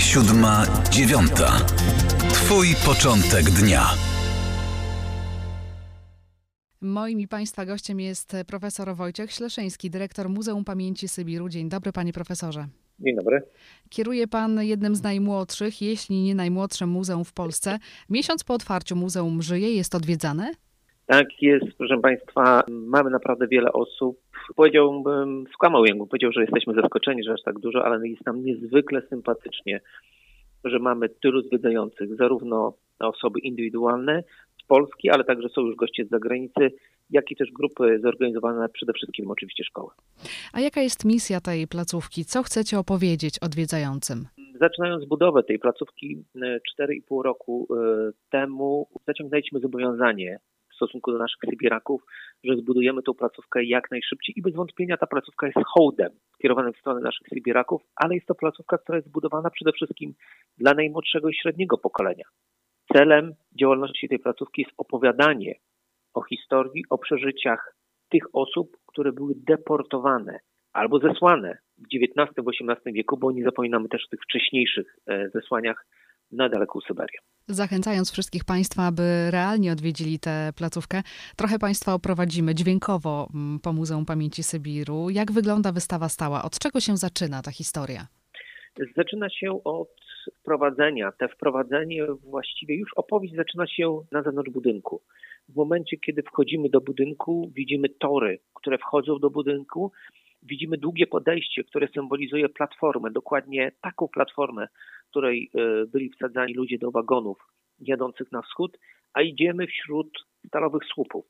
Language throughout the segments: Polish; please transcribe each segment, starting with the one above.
Siódma, dziewiąta. Twój początek dnia. Moim i Państwa gościem jest profesor Wojciech Śleszyński, dyrektor Muzeum Pamięci Sybiru. Dzień dobry, panie profesorze. Dzień dobry. Kieruje pan jednym z najmłodszych, jeśli nie najmłodszym muzeum w Polsce. Miesiąc po otwarciu muzeum żyje, jest odwiedzane? Tak jest, proszę Państwa. Mamy naprawdę wiele osób. Powiedziałbym, skłamał jakbym powiedział, że jesteśmy zaskoczeni, że aż tak dużo, ale jest nam niezwykle sympatycznie, że mamy tylu zwiedzających, zarówno osoby indywidualne z Polski, ale także są już goście z zagranicy, jak i też grupy zorganizowane przede wszystkim oczywiście szkoły. A jaka jest misja tej placówki? Co chcecie opowiedzieć odwiedzającym? Zaczynając budowę tej placówki 4,5 roku e, temu, zaciągnęliśmy zobowiązanie stosunku do naszych Sybieraków, że zbudujemy tą placówkę jak najszybciej i bez wątpienia ta placówka jest hołdem skierowanym w stronę naszych Sybieraków, ale jest to placówka, która jest zbudowana przede wszystkim dla najmłodszego i średniego pokolenia. Celem działalności tej placówki jest opowiadanie o historii, o przeżyciach tych osób, które były deportowane albo zesłane w XIX-XVIII wieku, bo nie zapominamy też o tych wcześniejszych e, zesłaniach na daleką Syberię. Zachęcając wszystkich Państwa, aby realnie odwiedzili tę placówkę, trochę Państwa oprowadzimy dźwiękowo mm, po Muzeum Pamięci Sybiru. Jak wygląda wystawa stała? Od czego się zaczyna ta historia? Zaczyna się od wprowadzenia. Te wprowadzenie właściwie już opowieść zaczyna się na zewnątrz budynku. W momencie, kiedy wchodzimy do budynku, widzimy tory, które wchodzą do budynku, widzimy długie podejście, które symbolizuje platformę, dokładnie taką platformę, której e, byli wsadzani ludzie do wagonów jadących na wschód, a idziemy wśród stalowych słupów.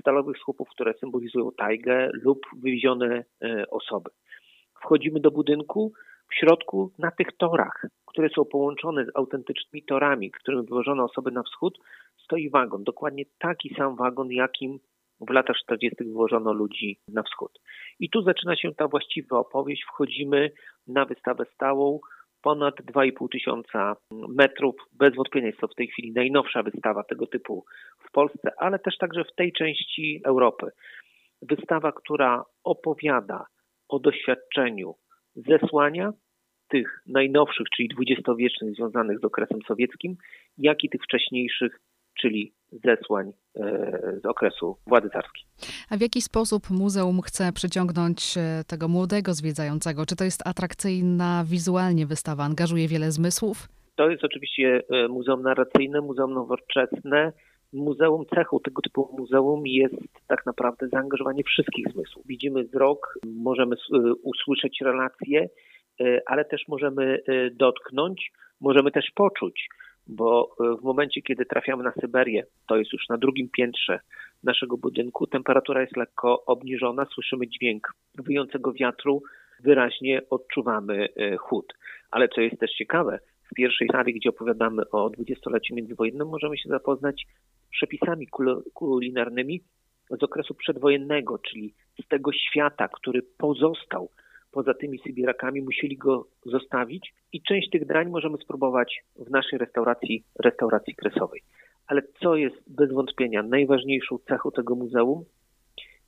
Stalowych słupów, które symbolizują tajgę lub wywiezione e, osoby. Wchodzimy do budynku, w środku na tych torach, które są połączone z autentycznymi torami, którymi wywożono osoby na wschód, stoi wagon. Dokładnie taki sam wagon, jakim w latach 40. wywożono ludzi na wschód. I tu zaczyna się ta właściwa opowieść. Wchodzimy na wystawę stałą, ponad 2,5 tysiąca metrów. Bez wątpienia jest to w tej chwili najnowsza wystawa tego typu w Polsce, ale też także w tej części Europy. Wystawa, która opowiada o doświadczeniu zesłania tych najnowszych, czyli dwudziestowiecznych związanych z okresem sowieckim, jak i tych wcześniejszych, czyli zesłań e, z okresu władzy carskiej. A w jaki sposób muzeum chce przyciągnąć e, tego młodego zwiedzającego? Czy to jest atrakcyjna wizualnie wystawa, angażuje wiele zmysłów? To jest oczywiście e, muzeum narracyjne, muzeum nowoczesne. Muzeum cechą tego typu muzeum jest tak naprawdę zaangażowanie wszystkich zmysłów. Widzimy wzrok, możemy usłyszeć relacje, ale też możemy dotknąć, możemy też poczuć bo e, w momencie, kiedy trafiamy na Syberię, to jest już na drugim piętrze naszego budynku, temperatura jest lekko obniżona, słyszymy dźwięk wyjącego wiatru, wyraźnie odczuwamy e, chłód. Ale co jest też ciekawe, w pierwszej sali, gdzie opowiadamy o dwudziestoleciu międzywojennym, możemy się zapoznać z przepisami kulinarnymi z okresu przedwojennego, czyli z tego świata, który pozostał poza tymi Sybirakami, musieli go zostawić i część tych dań możemy spróbować w naszej restauracji, restauracji kresowej. Ale co jest bez wątpienia najważniejszą cechą tego muzeum?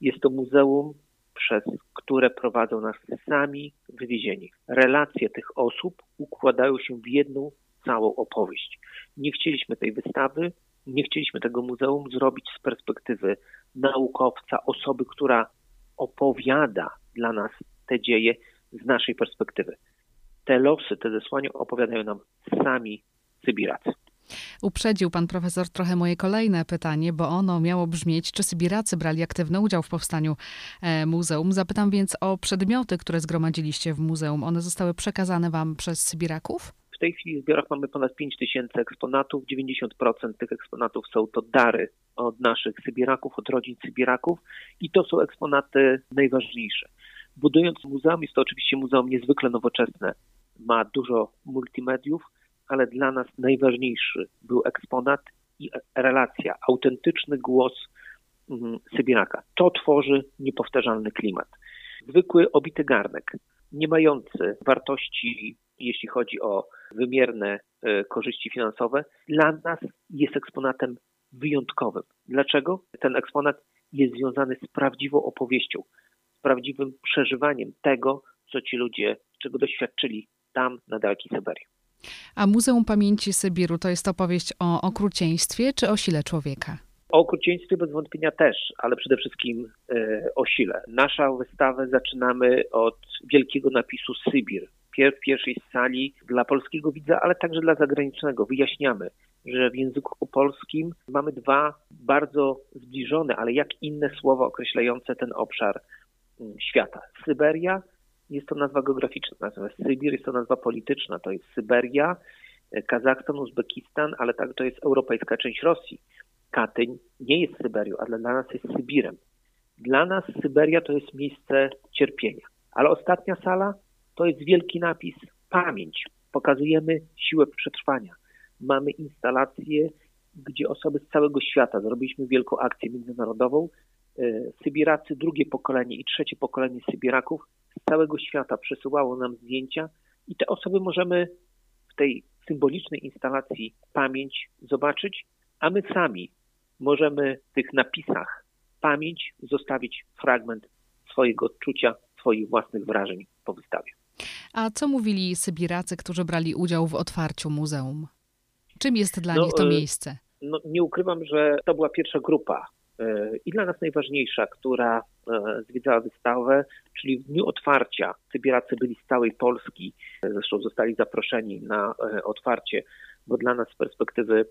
Jest to muzeum, przez które prowadzą nas sami wywiezieni. Relacje tych osób układają się w jedną całą opowieść. Nie chcieliśmy tej wystawy, nie chcieliśmy tego muzeum zrobić z perspektywy naukowca, osoby, która opowiada dla nas te dzieje z naszej perspektywy. Te losy, te zesłania opowiadają nam sami Sybiracy. Uprzedził pan profesor trochę moje kolejne pytanie, bo ono miało brzmieć, czy Sybiracy brali aktywny udział w powstaniu e, muzeum. Zapytam więc o przedmioty, które zgromadziliście w muzeum. One zostały przekazane wam przez Sybiraków? W tej chwili w zbiorach mamy ponad 5 tysięcy eksponatów. 90% tych eksponatów są to dary od naszych Sybiraków, od rodzin Sybiraków i to są eksponaty najważniejsze. Budując muzeum, jest to oczywiście muzeum niezwykle nowoczesne, ma dużo multimediów, ale dla nas najważniejszy był eksponat i relacja, autentyczny głos mm, Sybiraka. To tworzy niepowtarzalny klimat. Zwykły obity garnek, nie mający wartości, jeśli chodzi o wymierne e, korzyści finansowe, dla nas jest eksponatem wyjątkowym. Dlaczego? Ten eksponat jest związany z prawdziwą opowieścią, prawdziwym przeżywaniem tego, co ci ludzie, czego doświadczyli tam na dalekiej Syberii. A Muzeum Pamięci Sybiru to jest opowieść o okrucieństwie czy o sile człowieka? O okrucieństwie bez wątpienia też, ale przede wszystkim e, o sile. Naszą wystawę zaczynamy od wielkiego napisu Sybir. W pierwszej sali dla polskiego widza, ale także dla zagranicznego. Wyjaśniamy, że w języku polskim mamy dwa bardzo zbliżone, ale jak inne słowa określające ten obszar świata. Syberia jest to nazwa geograficzna, natomiast Sybir jest to nazwa polityczna. To jest Syberia, e, Kazachstan, Uzbekistan, ale także to jest europejska część Rosji. Katyń nie jest Syberią, ale dla nas jest Sybirem. Dla nas Syberia to jest miejsce cierpienia. Ale ostatnia sala to jest wielki napis pamięć. Pokazujemy siłę przetrwania. Mamy instalacje, gdzie osoby z całego świata, zrobiliśmy wielką akcję międzynarodową, Sybiracy, drugie pokolenie i trzecie pokolenie Sybiraków z całego świata przesyłało nam zdjęcia i te osoby możemy w tej symbolicznej instalacji pamięć zobaczyć, a my sami możemy w tych napisach pamięć zostawić fragment swojego odczucia, swoich własnych wrażeń po wystawie. A co mówili Sybiracy, którzy brali udział w otwarciu muzeum? Czym jest dla no, nich to e, miejsce? No, nie ukrywam, że to była pierwsza grupa e, i dla nas najważniejsza, która e, zwiedzała wystawę, czyli w dniu otwarcia Sybiracy byli z całej Polski, zresztą zostali zaproszeni na otwarcie, bo dla nas z perspektywy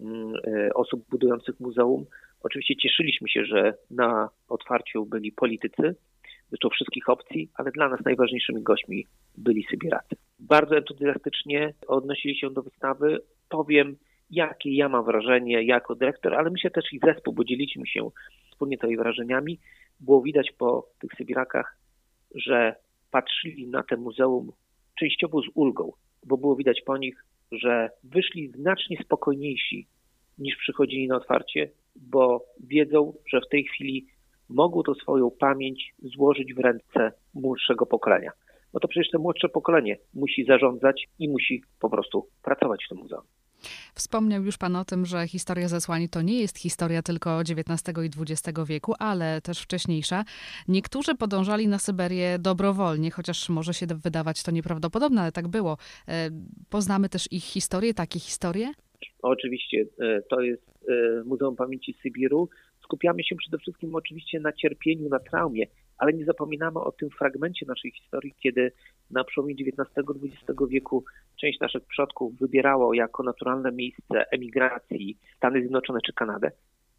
mm, osób budujących muzeum, oczywiście cieszyliśmy się, że na otwarciu byli politycy, zresztą wszystkich opcji, ale dla nas najważniejszymi gośćmi byli Sybiracy. Bardzo entuzjastycznie odnosili się do wystawy. Powiem, jakie ja mam wrażenie jako dyrektor, ale myślę też i zespół, bo dzieliśmy się wspólnie tymi wrażeniami. Było widać po tych Sybirakach, że patrzyli na te muzeum częściowo z ulgą, bo było widać po nich, że wyszli znacznie spokojniejsi niż przychodzili na otwarcie, bo wiedzą, że w tej chwili mogą to swoją pamięć złożyć w ręce młodszego pokolenia. No to przecież to młodsze pokolenie musi zarządzać i musi po prostu pracować w tym muzeum. Wspomniał już Pan o tym, że historia zesłani to nie jest historia tylko XIX i XX wieku, ale też wcześniejsza. Niektórzy podążali na Syberię dobrowolnie, chociaż może się wydawać to nieprawdopodobne, ale tak było. E, poznamy też ich historię, takie historie? Oczywiście, e, to jest e, Muzeum Pamięci Sybiru skupiamy się przede wszystkim oczywiście na cierpieniu, na traumie, ale nie zapominamy o tym fragmencie naszej historii, kiedy na przełomie XIX-XX wieku część naszych przodków wybierało jako naturalne miejsce emigracji Stany Zjednoczone czy Kanadę,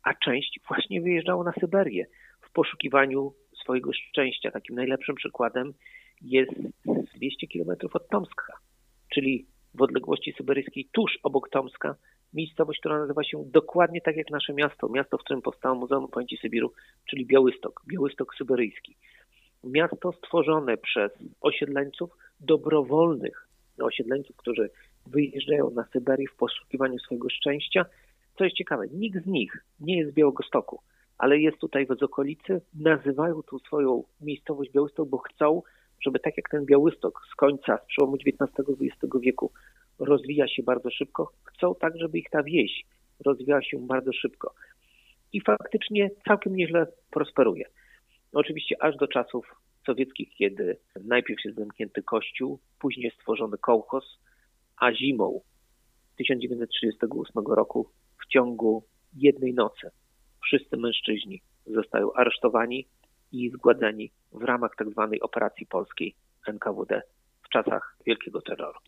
a część właśnie wyjeżdżało na Syberię w poszukiwaniu swojego szczęścia. Takim najlepszym przykładem jest 200 kilometrów od Tomska, czyli w odległości syberyjskiej tuż obok Tomska miejscowość, która nazywa się dokładnie tak jak nasze miasto, miasto, w którym powstało Muzeum Pamięci Sybiru, czyli Białystok, Białystok Syberyjski. Miasto stworzone przez osiedleńców, dobrowolnych osiedleńców, którzy wyjeżdżają na Syberię w poszukiwaniu swojego szczęścia. Co jest ciekawe, nikt z nich nie jest z Białegostoku, ale jest tutaj w okolicy, nazywają tu swoją miejscowość Białystok, bo chcą, żeby tak jak ten Białystok z końca, z przełomu XIX-XX wieku rozwija się bardzo szybko, chcą tak, żeby ich ta wieś rozwijała się bardzo szybko. I faktycznie całkiem nieźle prosperuje. Oczywiście aż do czasów sowieckich, kiedy najpierw jest zamknięty kościół, później stworzony kołchos, a zimą 1938 roku w ciągu jednej nocy wszyscy mężczyźni zostają aresztowani i zgładzeni w ramach tzw. Tak operacji polskiej NKWD w czasach wielkiego terroru.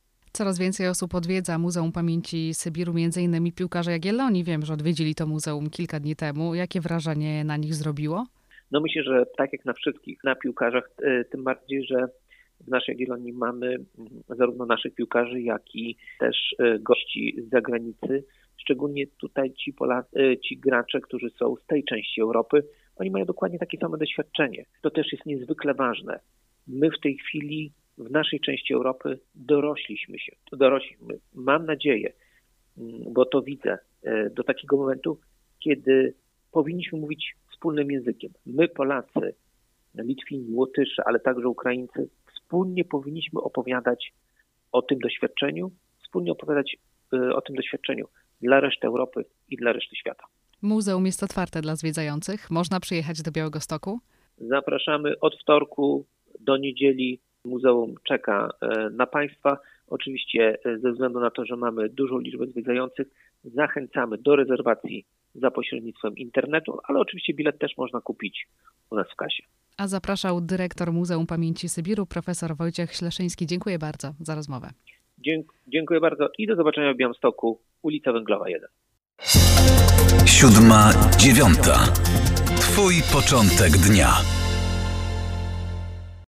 Coraz więcej osób odwiedza Muzeum Pamięci Sybiru, innymi piłkarze Jagiellonii. Wiem, że odwiedzili to muzeum kilka dni temu. Jakie wrażenie na nich zrobiło? No myślę, że tak jak na wszystkich, na piłkarzach, e, tym bardziej, że w naszej Jagiellonii mamy mm, zarówno naszych piłkarzy, jak i też e, gości z zagranicy. Szczególnie tutaj ci, e, ci gracze, którzy są z tej części Europy, oni mają dokładnie takie same doświadczenie. To też jest niezwykle ważne. My w tej chwili w naszej części Europy dorośliśmy się, dorośliśmy. Mam nadzieję, mm, bo to widzę, e, do takiego momentu, kiedy powinniśmy mówić wspólnym językiem. My, Polacy, Litwini, Łotysze, ale także Ukraińcy, wspólnie powinniśmy opowiadać o tym doświadczeniu, wspólnie opowiadać e, o tym doświadczeniu dla reszty Europy i dla reszty świata. Muzeum jest otwarte dla zwiedzających. Można przyjechać do Białego Stoku? Zapraszamy od wtorku do niedzieli Muzeum czeka e, na Państwa. Oczywiście e, ze względu na to, że mamy dużą liczbę zwiedzających, zachęcamy do rezerwacji za pośrednictwem internetu, ale oczywiście bilet też można kupić u nas w kasie. A zapraszał dyrektor Muzeum Pamięci Sybiru, profesor Wojciech Śleszyński. Dziękuję bardzo za rozmowę. Dziękuję bardzo i do zobaczenia w Białymstoku, ulica Węglowa 1. Siódma, dziewiąta. Twój początek dnia.